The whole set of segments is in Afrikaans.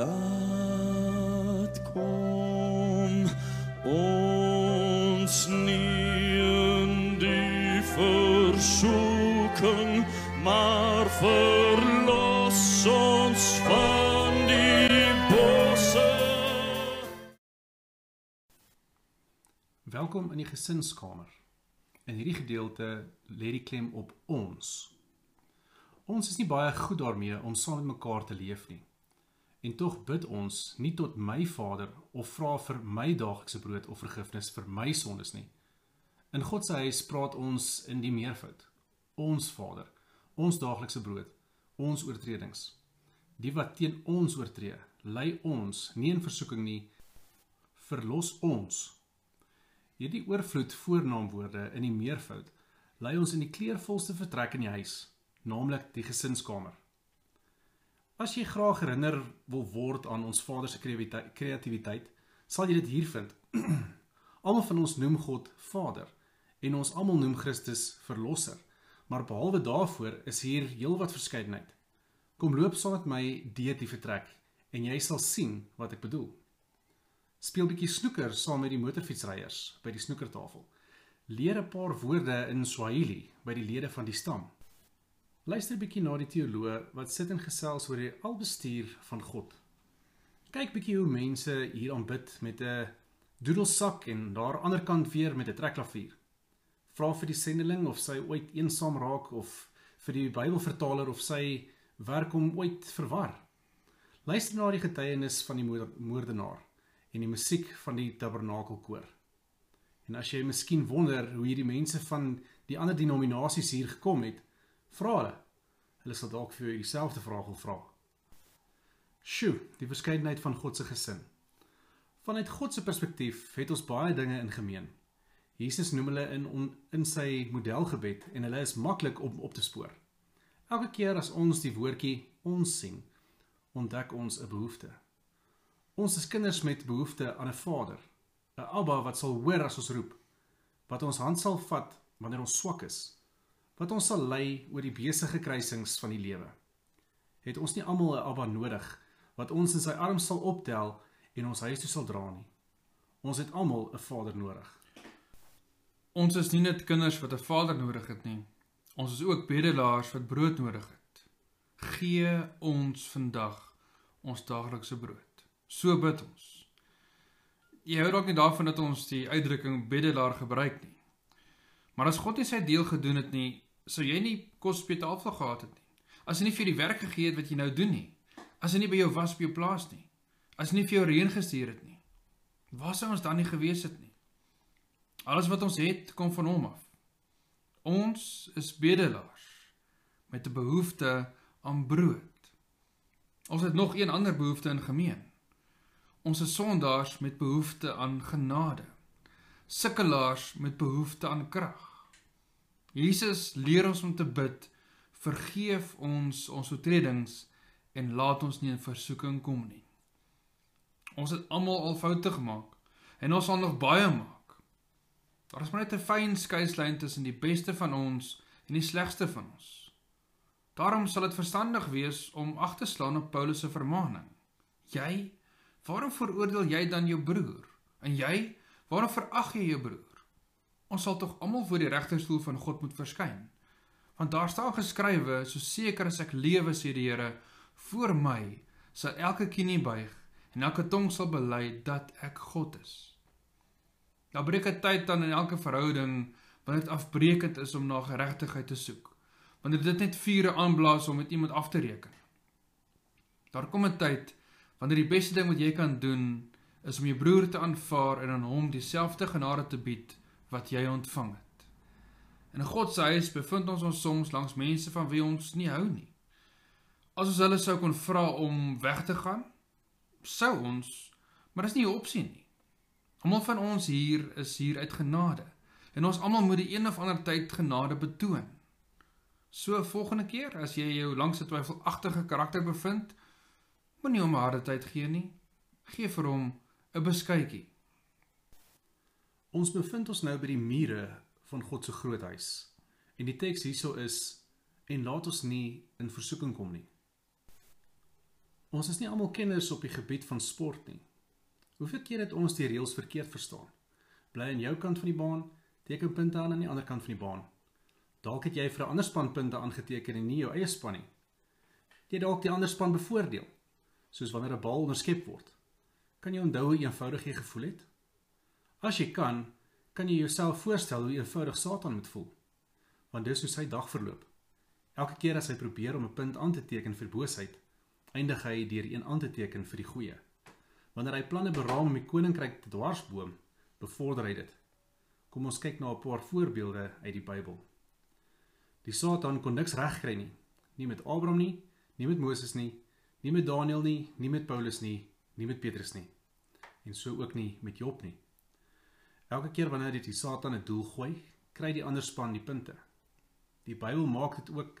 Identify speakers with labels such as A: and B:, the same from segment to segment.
A: laat kom ons nie in die versoeking maar verlos ons van die bosse
B: Welkom in die gesinskamer. In hierdie gedeelte lê die klem op ons. Ons is nie baie goed daarmee om saam met mekaar te leef nie. En tog bid ons nie tot my Vader of vra vir my daaglikse brood of vergifnis vir my sondes nie. In God se huis praat ons in die meervoud. Ons Vader, ons daaglikse brood, ons oortredings. Die wat teen ons oortree, lei ons nie in versoeking nie, verlos ons Hierdie oorvloed voornaamwoorde in die meervoud lei ons in die kleurvolste vertrek in die huis, naamlik die gesinskamer. As jy graag herinner wil word aan ons Vader se kreatiwiteit, sal jy dit hier vind. almal van ons noem God Vader en ons almal noem Christus Verlosser, maar behalwe daarvoor is hier heelwat verskeidenheid. Kom loop saam met my deur die vertrek en jy sal sien wat ek bedoel. Speel bietjie snoeker saam met die motorfietsryers by die snoekertafel. Leer 'n paar woorde in Swahili by die lede van die stam. Luister bietjie na die teoloog wat sit en gesels oor die albestuur van God. Kyk bietjie hoe mense hier aanbid met 'n doedelsak en daar aan die ander kant weer met 'n trekklavier. Vra vir die sendeling of sy ooit eensaam raak of vir die Bybelvertaler of sy werk hom ooit verwar. Luister na die getuienis van die moordenaar en die musiek van die tabernakelkoor. En as jy miskien wonder hoe hierdie mense van die ander denominasies hier gekom het, vra hulle. Hulle sal dalk vir jou dieselfde vraag wil vra. Sjoe, die verskeidenheid van God se gesin. Vanuit God se perspektief het ons baie dinge in gemeen. Jesus noem hulle in on, in sy modelgebed en hulle is maklik om op te spoor. Elke keer as ons die woordjie ons sien, ontdek ons 'n behoefte. Ons is kinders met behoefte aan 'n Vader, 'n Abba wat sal hoor as ons roep, wat ons hand sal vat wanneer ons swak is, wat ons sal lei oor die besige kruisings van die lewe. Het ons nie almal 'n Abba nodig wat ons in sy arms sal optel en ons huis toe sal dra nie. Ons het almal 'n Vader nodig.
C: Ons is nie net kinders wat 'n Vader nodig het nie. Ons is ook bedelaars wat brood nodig het. Gee ons vandag ons daaglikse brood. So bid ons. Jy hou dalk nie daarvan dat ons die uitdrukking bedelaar gebruik nie. Maar as God nie sy deel gedoen het nie, sou jy nie kos op jou tafel gehad het nie. As hy nie vir die werk gegee het wat jy nou doen nie. As hy nie by jou was op jou plaas nie. As hy nie vir jou reën gestuur het nie. Waar sou ons dan nie gewees het nie? Alles wat ons het, kom van hom af. Ons is bedelaars met 'n behoefte aan brood. Ons het nog een ander behoefte in gemeen. Ons is sondaars met behoefte aan genade. Sukkelaars met behoefte aan krag. Jesus leer ons om te bid: "Vergeef ons ons oortredings en laat ons nie in versoeking kom nie. Ons het almal al foute gemaak en ons sal nog baie maak. Daar is maar net 'n fyn skeiingslyn tussen die beste van ons en die slegste van ons. Daarom sal dit verstandig wees om ag te slaan op Paulus se vermaaning. Jy, waarom veroordeel jy dan jou broer? En jy, waarom verag jy jou broer? Ons sal tog almal voor die regterstoel van God moet verskyn. Want daar staan geskrywe, so seker as ek lewe, sê die Here, voor my sal elke knie buig en elke tong sal bely dat ek God is. Daar breek 'n tyd dan in elke verhouding wanneer dit afbreekend is om na geregtigheid te soek. Wanneer dit net vure aanblaas om met iemand af te reken. Daar kom 'n tyd wanneer die beste ding wat jy kan doen is om jou broer te aanvaar en aan hom dieselfde genade te bied wat jy ontvang het. In God se huis bevind ons ons soms langs mense van wie ons nie hou nie. As ons hulle sou kon vra om weg te gaan, sou ons, maar dis nie 'n opsie nie. Almal van ons hier is hier uit genade en ons almal moet die een of ander tyd genade betoon. So volgende keer as jy jou langs 'n twyfelagtige karakter bevind, moenie hom 'n harde tyd gee nie. Gee vir hom 'n beskuitjie.
B: Ons bevind ons nou by die mure van God se groot huis. En die teks hierso is en laat ons nie in versoeking kom nie. Ons is nie almal kenners op die gebied van sport nie. Hoeveel keer het ons die reëls verkeerd verstaan? Bly aan jou kant van die baan, teken punte aan aan die ander kant van die baan. Dalk het jy vir 'n ander span punte aangeteken en nie jou eie span nie. Jy dalk die ander span bevoordeel, soos wanneer 'n bal onderskep word. Kan jy onthou hoe eenvoudig jy gevoel het? As jy kan, kan jy jouself voorstel hoe eenvoudig Satan moet voel. Want dis hoe sy dag verloop. Elke keer as hy probeer om 'n punt aan te teken vir boosheid, eindig hy deur een aan te teken vir die goeie. Wanneer hy planne beraam om die koninkryk te dwarsboom, bevorder hy dit. Kom ons kyk na 'n paar voorbeelde uit die Bybel. Die Satan kon niks regkry nie. Nie met Abraham nie, nie met Moses nie, nie met Daniël nie, nie met Paulus nie, nie met Petrus nie. En so ook nie met Job nie. Elke keer wanneer dit die Satan 'n doel gooi, kry die ander span die punte. Die Bybel maak dit ook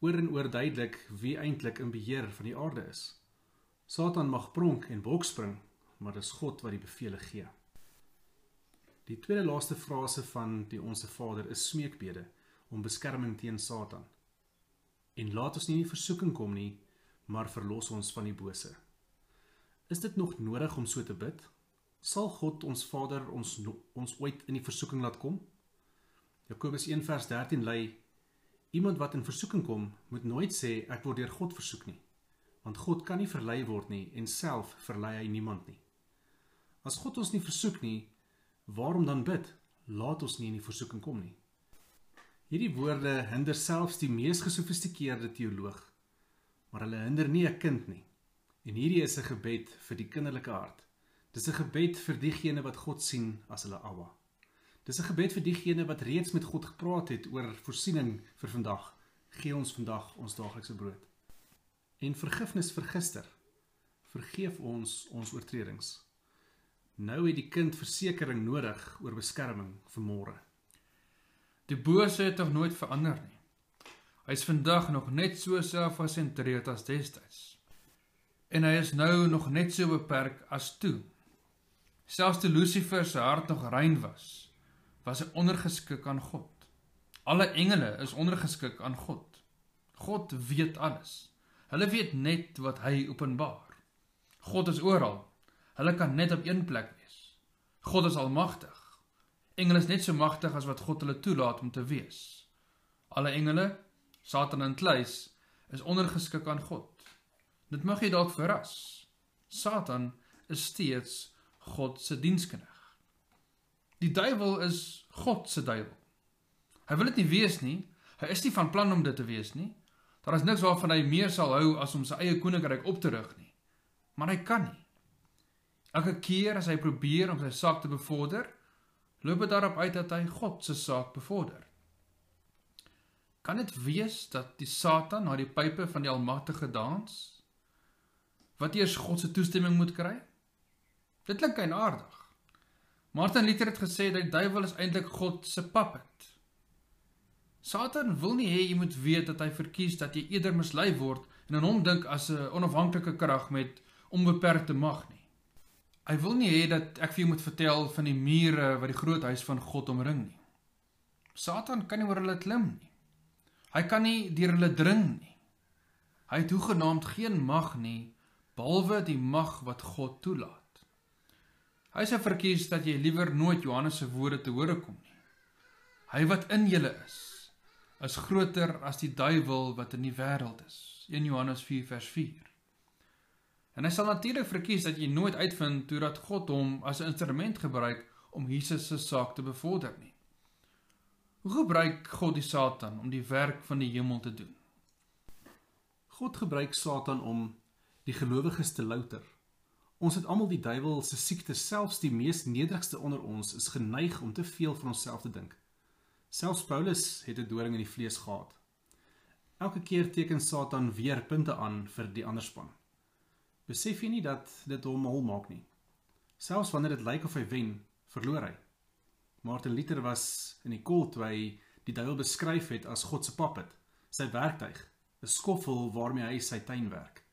B: oor en oor duidelik wie eintlik in beheer van die aarde is. Satan mag pronk en bokspring, maar dis God wat die bevele gee. Die tweede laaste frase van die Onse Vader is smeekbede om beskerming teen Satan. En laat ons nie in versoeking kom nie, maar verlos ons van die bose. Is dit nog nodig om so te bid? Sal God ons Vader ons ons ooit in die versoeking laat kom? Jakobus 1 vers 13 lei: Iemand wat in versoeking kom, moet nooit sê ek word deur God versoek nie, want God kan nie verlei word nie en self verlei hy niemand nie. As God ons nie versoek nie, waarom dan bid? Laat ons nie in die versoeking kom nie. Hierdie woorde hinder selfs die mees gesofistikeerde teoloog, maar hulle hinder nie 'n kind nie. En hierdie is 'n gebed vir die kinderlike hart. Dis 'n gebed vir diegene wat God sien as hulle Abba. Dis 'n gebed vir diegene wat reeds met God gepraat het oor voorsiening vir vandag. Gee ons vandag ons daaglikse brood. En vergifnis vir gister. Vergeef ons ons oortredings. Nou het die kind versekering nodig oor beskerming vir môre.
C: Die bose het tog nooit verander nie. Hy's vandag nog net so selfgesentreerd as destyds. En hy is nou nog net so beperk as toe. Selfs toe Lucifer se hart nog rein was, was hy ondergeskik aan God. Alle engele is ondergeskik aan God. God weet alles. Hulle weet net wat hy openbaar. God is oral. Hulle kan net op een plek wees. God is almagtig. Engele is net so magtig as wat God hulle toelaat om te wees. Alle engele, Satan en kluis, is ondergeskik aan God. Dit mag jy dalk verras. Satan is steeds God se dienskneg. Die duiwel is God se duiwel. Hy wil dit nie wees nie. Hy is nie van plan om dit te wees nie. Daar is niks waarvan hy meer sal hou as om sy eie koninkryk op te rig nie. Maar hy kan nie. Elke keer as hy probeer om sy saak te bevorder, loop dit daarop uit dat hy God se saak bevorder. Kan dit wees dat die Satan na die pype van die Almagtige dans? Wat eers God se toestemming moet kry? Dit klink eienaardig. Martin Luther het gesê dat die duiwel is eintlik God se puppet. Satan wil nie hê jy moet weet dat hy verkies dat jy eerder mislei word en aan hom dink as 'n onafhanklike krag met onbeperkte mag nie. Hy wil nie hê dat ek vir jou moet vertel van die mure wat die groot huis van God omring nie. Satan kan nie oor hulle klim nie. Hy kan nie deur hulle dring nie. Hy het hoegenaamd geen mag nie behalwe die mag wat God toelaat. Hy sê verkies dat jy liewer nooit Johannes se woorde te hore kom nie. Hy wat in julle is, is groter as die duiwel wat in die wêreld is. 1 Johannes 4 vers 4. En hy sal natuurlik verkies dat jy nooit uitvind hoe dat God hom as 'n instrument gebruik om Jesus se saak te bevorder nie. Hoe gebruik God die Satan om die werk van die hemel te doen?
B: God gebruik Satan om die gelowiges te louter. Ons het almal die duiwel se siekte, selfs die mees nederigste onder ons is geneig om te veel van onsself te dink. Selfs Paulus het 'n doring in die vlees gehad. Elke keer teken Satan weer punte aan vir die ander span. Besef jy nie dat dit hom mal maak nie? Selfs wanneer dit lyk of hy wen, verloor hy. Martin Luther was in die kol toe hy die duiwel beskryf het as God se puppet, sy werktuig, 'n skoffel waarmee hy sy tuin werk.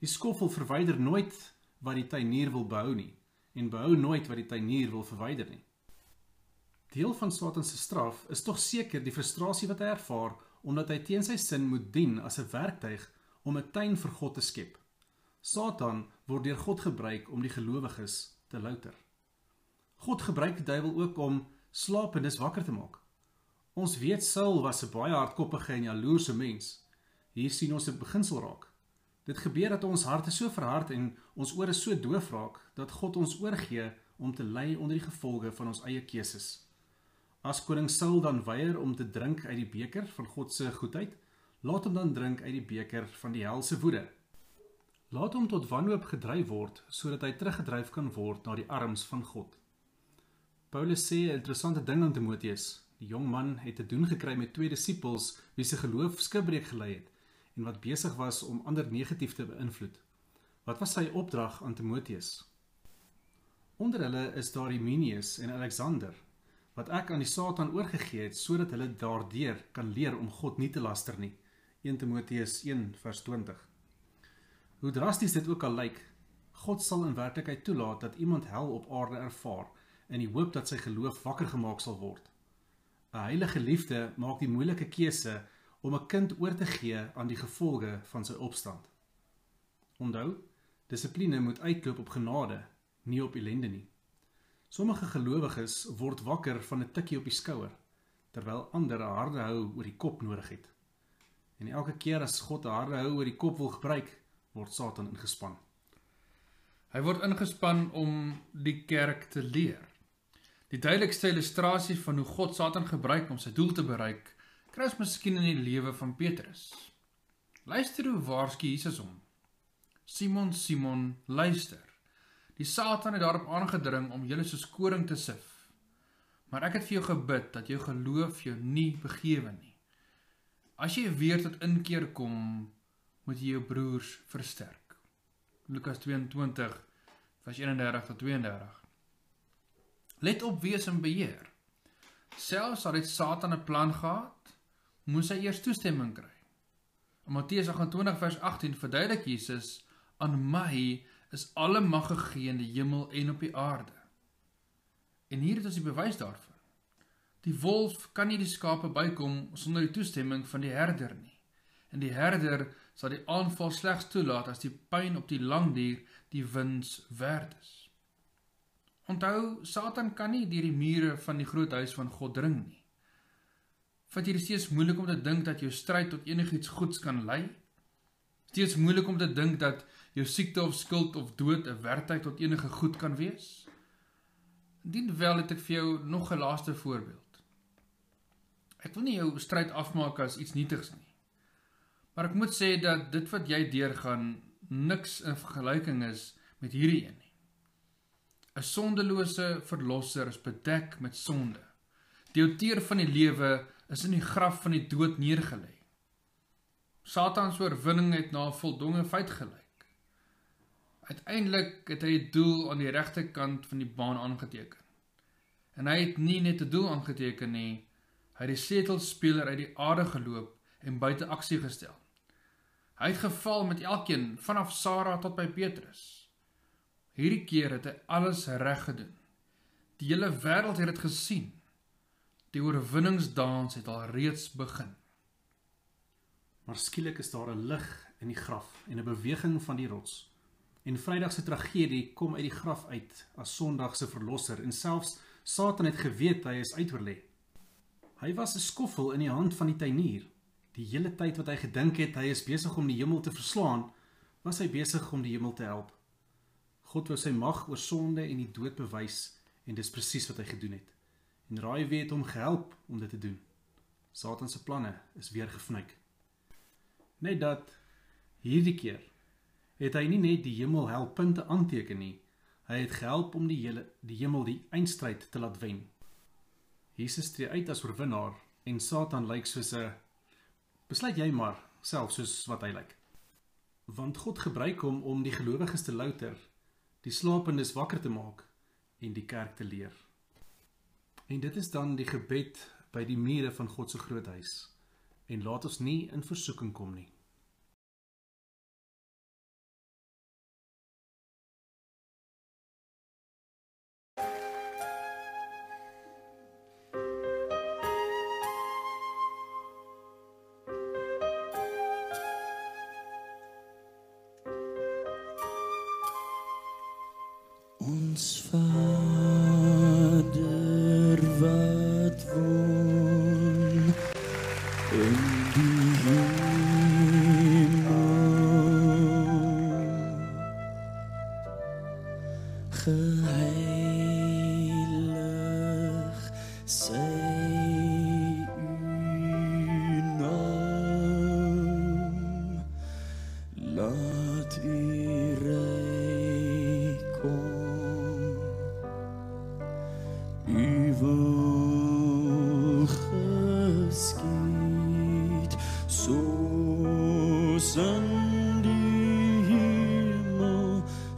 B: Die skoffel verwyder nooit wat die tuinier wil behou nie en behou nooit wat die tuinier wil verwyder nie. Deel van Satan se straf is tog seker die frustrasie wat hy ervaar omdat hy teen sy sin moet dien as 'n werktuig om 'n tuin vir God te skep. Satan word deur God gebruik om die gelowiges te louter. God gebruik die duiwel ook om slapendes wakker te maak. Ons weet Saul was 'n baie hardkoppige en jaloerse mens. Hier sien ons 'n beginsel raak. Dit gebeur dat ons harte so verhard en ons ore so doof raak dat God ons oorgee om te ly onder die gevolge van ons eie keuses. As koning Saul dan weier om te drink uit die beker van God se goedheid, laat hom dan drink uit die beker van die hel se woede. Laat hom tot wanhoop gedryf word sodat hy teruggedryf kan word na die arms van God. Paulus sê 'n interessante ding aan Timoteus. Die jong man het te doen gekry met twee disippels wie se geloof skibreek gelei het en wat besig was om ander negatief te beïnvloed. Wat was sy opdrag aan Timoteus? Onder hulle is daar Hymenius en Alexander wat ek aan die Satan oorgegee het sodat hulle daardeur kan leer om God nie te laster nie. 1 Timoteus 1 vers 20. Hoe drasties dit ook al lyk, God sal in werklikheid toelaat dat iemand hel op aarde ervaar in die hoop dat sy geloof wakker gemaak sal word. 'n Heilige liefde maak die moeilike keuse om 'n kind oor te gee aan die gevolge van sy opstand. Onthou, dissipline moet uitloop op genade, nie op ellende nie. Sommige gelowiges word wakker van 'n tikkie op die skouer, terwyl ander 'n harde hou oor die kop nodig het. En elke keer as God 'n harde hou oor die kop wil gebruik, word Satan ingespan.
C: Hy word ingespan om die kerk te leer. Die duidelikste illustrasie van hoe God Satan gebruik om sy doel te bereik, kry ons miskien in die lewe van Petrus. Luister hoe waarsku Jesus hom. Simon, Simon, luister. Die Satan het daarop aangedring om julle soos koring te sif. Maar ek het vir jou gebid dat jou geloof jou nie begewe nie. As jy weer tot inkeer kom, moet jy jou broers versterk. Lukas 22 vers 31 tot 32. Let op wees in beheer. Selfs al het Satan 'n plan gehad, moes hy eers toestemming kry. In Matteus 28 vers 18 verduidelik Jesus: "Aan my is alle mag gegee in die hemel en op die aarde." En hier het ons die bewys daarvan. Die wolf kan nie die skape bykom sonder die toestemming van die herder nie. En die herder sal die aanval slegs toelaat as die pyn op die lang duur die wins werd is. Onthou, Satan kan nie deur die mure van die groot huis van God dring nie. Vat jy dit steeds moeilik om te dink dat jou stryd tot enigiets goeds kan lei? Steeds moeilik om te dink dat jou siekte of skuld of dood 'n werktuig tot enige goed kan wees? Indien wel het ek vir jou nog 'n laaste voorbeeld. Ek wil nie jou stryd afmaak as iets nietigs nie. Maar ek moet sê dat dit wat jy deurgaan niks in vergelyking is met hierdie een nie. 'n Sondelose verlosser is bedek met sonde. Die outeur van die lewe is in die graf van die dood neergelê. Satan se oorwinning het na 'n voldonge feit gelyk. Uiteindelik het hy 'n doel aan die regte kant van die baan aangeteken. En hy het nie net 'n doel aangeteken nie, hy het die sleutelspeler uit die aarde geloop en buite aksie gestel. Hy het geval met elkeen vanaf Sara tot by Petrus. Hierdie keer het hy alles reg gedoen. Die hele wêreld het dit gesien. Die oorwinningsdans het al reeds begin.
B: Maar skielik is daar 'n lig in die graf en 'n beweging van die rots. En Vrydag se tragedie kom uit die graf uit as Sondag se verlosser en selfs Satan het geweet hy is uitoorlê. Hy was 'n skoffel in die hand van die tuinier. Die hele tyd wat hy gedink het hy is besig om die hemel te verslaan, was hy besig om die hemel te help. God wou sy mag oor sonde en die dood bewys en dis presies wat hy gedoen het. En raai wie het hom gehelp om dit te doen? Satan se planne is weer gefnuik. Net dat hierdie keer het hy nie net die hemel help punte aanteken nie. Hy het gehelp om die hele die hemel die eindstryd te laat wen. Jesus tree uit as oorwinnaar en Satan lyk soos 'n besluit jy maar self soos wat hy lyk. Want God gebruik hom om die gelowiges te louter, die slapendes wakker te maak en die kerk te leer. En dit is dan die gebed by die mure van God se groot huis. En laat ons nie in versoeking kom nie.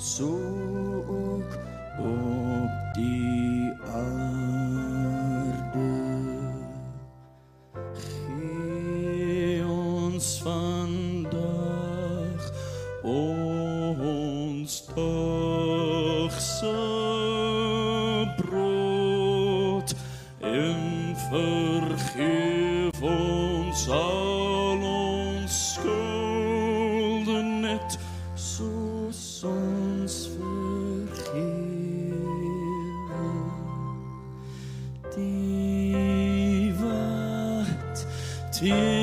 A: So teen